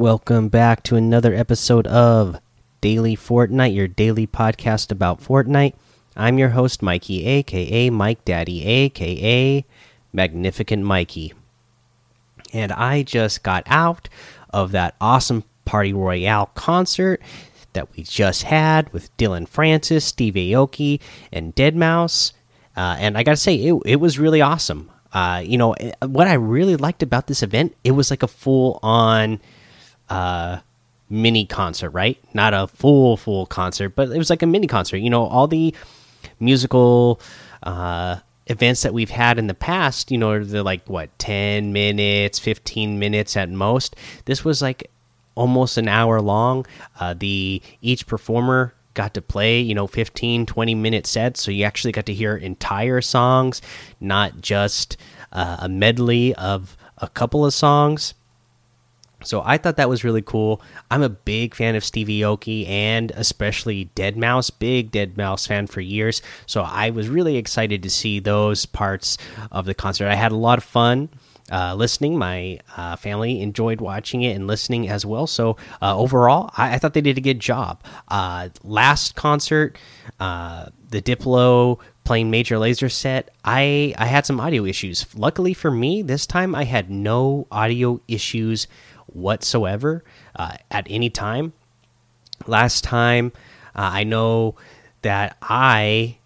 Welcome back to another episode of Daily Fortnite, your daily podcast about Fortnite. I'm your host, Mikey, aka Mike Daddy, aka Magnificent Mikey. And I just got out of that awesome Party Royale concert that we just had with Dillon Francis, Steve Aoki, and Deadmau5. Uh, and I gotta say, it, it was really awesome. Uh, you know, what I really liked about this event, it was like a full on mini concert, right? Not a full full concert, but it was like a mini concert. You know, all the musical uh, events that we've had in the past, you know, they're like what ten minutes, fifteen minutes at most. This was like almost an hour long. Uh, the each performer got to play you know 15 20 minute sets so you actually got to hear entire songs not just uh, a medley of a couple of songs so I thought that was really cool. I'm a big fan of Stevie Aoki and especially Deadmau5, big Deadmau5 fan for years. So I was really excited to see those parts of the concert. I had a lot of fun uh, listening. My uh, family enjoyed watching it and listening as well. So uh, overall, I, I, thought they did a good job. Uh, last concert, uh, the Diplo playing Major Lazer set, I I had some audio issues. Luckily for me, this time I had no audio issues whatsoever uh, at any time. Last time, uh, I know that I,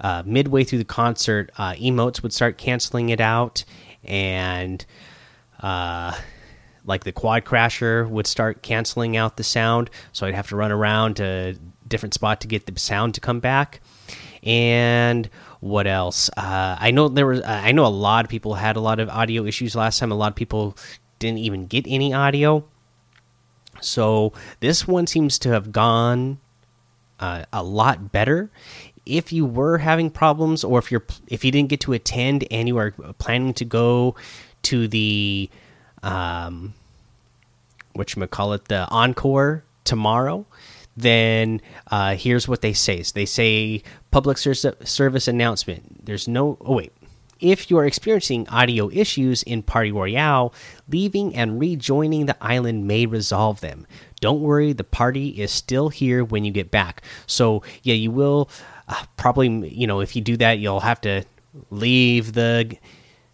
uh, midway through the concert, uh, emotes would start canceling it out, and uh, like the Quadcrasher would start canceling out the sound. So I'd have to run around to a different spot to get the sound to come back. And what else? Uh, I know there was. I know a lot of people had a lot of audio issues last time. A lot of people didn't even get any audio. So this one seems to have gone uh, a lot better. If you were having problems, or if you're if you didn't get to attend and you are planning to go to the um, what you call it, the encore tomorrow, then uh, here's what they say. They say public service announcement. There's no. Oh wait, if you are experiencing audio issues in Party Royale, leaving and rejoining the island may resolve them. Don't worry, the party is still here when you get back. So, yeah, you will uh, probably, you know, if you do that, you'll have to leave the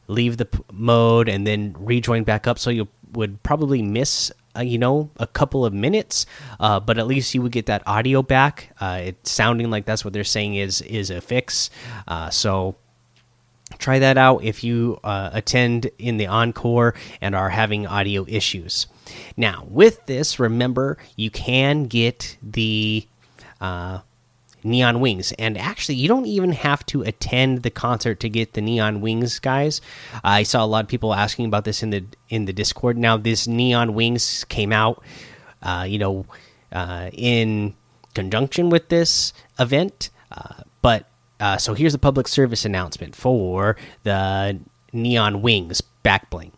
leave the mode and then rejoin back up so you would probably miss uh, you know a couple of minutes uh, but at least you would get that audio back uh, it's sounding like that's what they're saying is is a fix uh, so try that out if you uh, attend in the encore and are having audio issues. Now, with this, remember you can get the uh, neon wings, and actually, you don't even have to attend the concert to get the neon wings, guys. I saw a lot of people asking about this in the in the Discord. Now, this neon wings came out, uh, you know, uh, in conjunction with this event, uh, but uh, so here's a public service announcement for the Neon Wings back bling.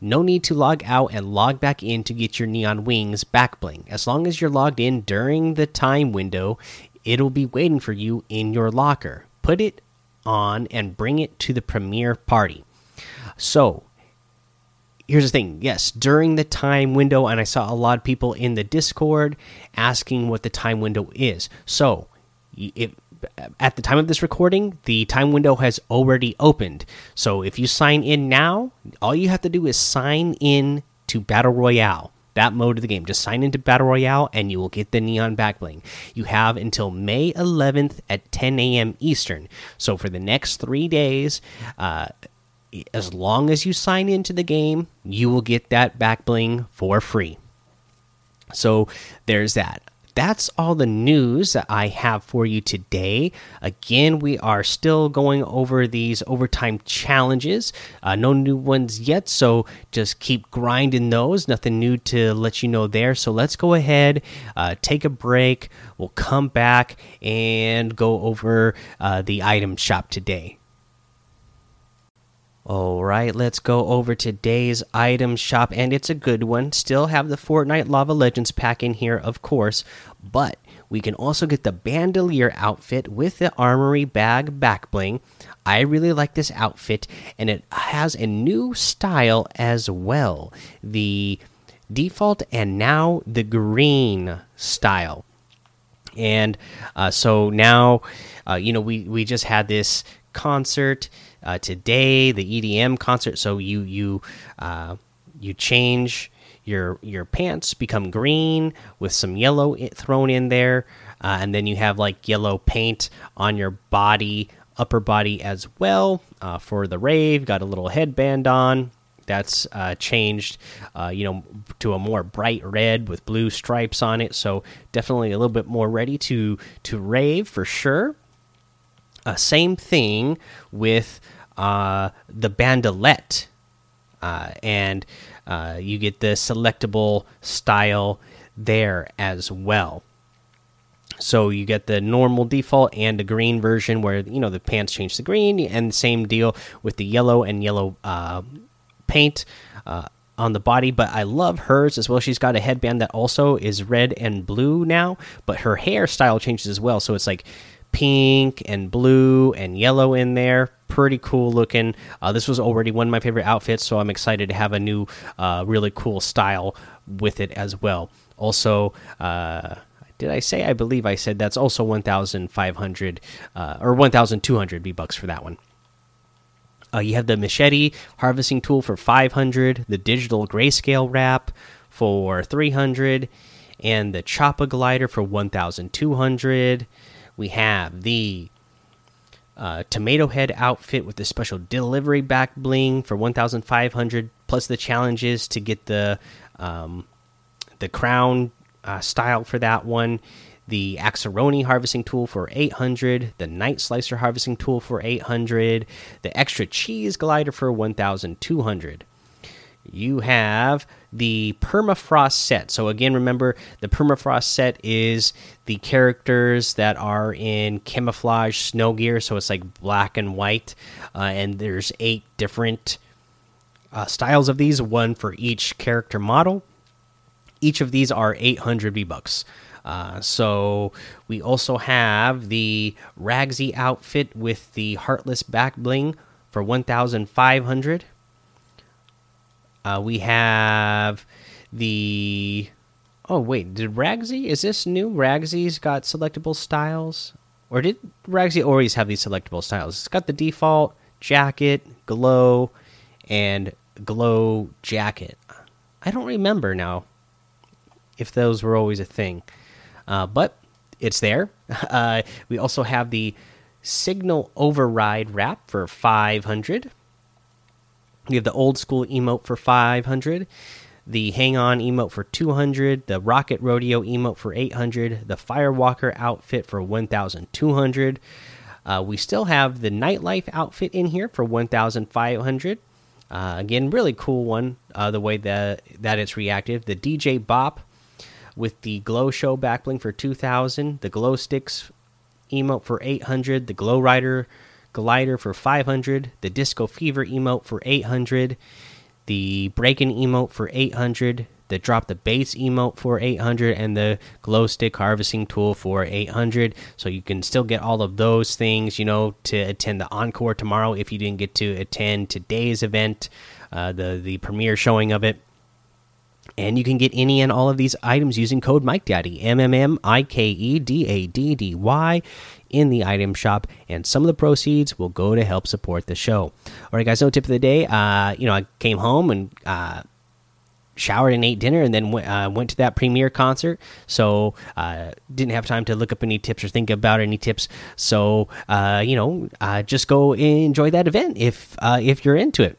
No need to log out and log back in to get your Neon Wings back bling. As long as you're logged in during the time window, it'll be waiting for you in your locker. Put it on and bring it to the premiere party. So, here's the thing yes during the time window and i saw a lot of people in the discord asking what the time window is so at the time of this recording, the time window has already opened. So if you sign in now, all you have to do is sign in to Battle Royale, that mode of the game. Just sign into Battle Royale and you will get the Neon Backbling. You have until May 11th at 10 a.m. Eastern. So for the next three days, uh, as long as you sign into the game, you will get that Backbling for free. So there's that that's all the news that I have for you today. Again, we are still going over these overtime challenges. Uh, no new ones yet, so just keep grinding those. Nothing new to let you know there. So let's go ahead, uh, take a break. We'll come back and go over uh, the item shop today. All right, let's go over today's item shop, and it's a good one. Still have the Fortnite Lava Legends pack in here, of course, but we can also get the Bandolier outfit with the Armory bag back bling. I really like this outfit, and it has a new style as well. The default and now the green style. And uh, so now, uh, you know, we we just had this concert uh, today, the EDM concert. So you you uh, you change your your pants become green with some yellow thrown in there, uh, and then you have like yellow paint on your body, upper body as well uh, for the rave. Got a little headband on that's uh, changed, uh, you know, to a more bright red with blue stripes on it. So definitely a little bit more ready to to rave for sure. Uh, same thing with uh, the bandolette, uh, and uh, you get the selectable style there as well. So you get the normal default and the green version where you know the pants change to green, and same deal with the yellow and yellow uh, paint uh, on the body. But I love hers as well. She's got a headband that also is red and blue now, but her hairstyle changes as well. So it's like pink and blue and yellow in there. Pretty cool looking. Uh, this was already one of my favorite outfits, so I'm excited to have a new, uh, really cool style with it as well. Also, uh, did I say? I believe I said that's also 1,500 uh, or 1,200 V bucks for that one. Uh, you have the machete harvesting tool for 500, the digital grayscale wrap for 300, and the choppa glider for 1,200. We have the uh, tomato head outfit with the special delivery back bling for 1,500, plus the challenges to get the um, the crown uh, style for that one. The Axeroni harvesting tool for 800, the Night Slicer harvesting tool for 800, the extra cheese glider for 1,200 you have the permafrost set. So again, remember the permafrost set is the characters that are in camouflage snow gear. So it's like black and white, uh, and there's eight different uh, styles of these, one for each character model. Each of these are 800 V bucks. Uh, so we also have the Ragsy outfit with the Heartless back bling for 1,500. Uh, we have the. Oh wait, did Ragsy? Is this new? Ragsy's got selectable styles, or did Ragsy always have these selectable styles? It's got the default jacket, glow, and glow jacket. I don't remember now if those were always a thing, uh, but it's there. Uh, we also have the signal override wrap for 500 we have the old school emote for 500, the hang on emote for 200, the rocket rodeo emote for 800, the firewalker outfit for 1200. Uh, we still have the nightlife outfit in here for 1500. Uh, again, really cool one. Uh, the way that that it's reactive. The DJ Bop with the Glow Show backbling for 2000. The Glow Sticks emote for 800. The Glow Rider glider for 500, the disco fever emote for 800, the breaking emote for 800, the drop the bass emote for 800 and the glow stick harvesting tool for 800 so you can still get all of those things you know to attend the encore tomorrow if you didn't get to attend today's event uh, the the premiere showing of it and you can get any and all of these items using code Mike Daddy M M M I K E D A D D Y in the item shop, and some of the proceeds will go to help support the show. All right, guys. No tip of the day. Uh, you know, I came home and uh, showered and ate dinner, and then went, uh, went to that premiere concert. So uh, didn't have time to look up any tips or think about any tips. So uh, you know, uh, just go enjoy that event if uh, if you're into it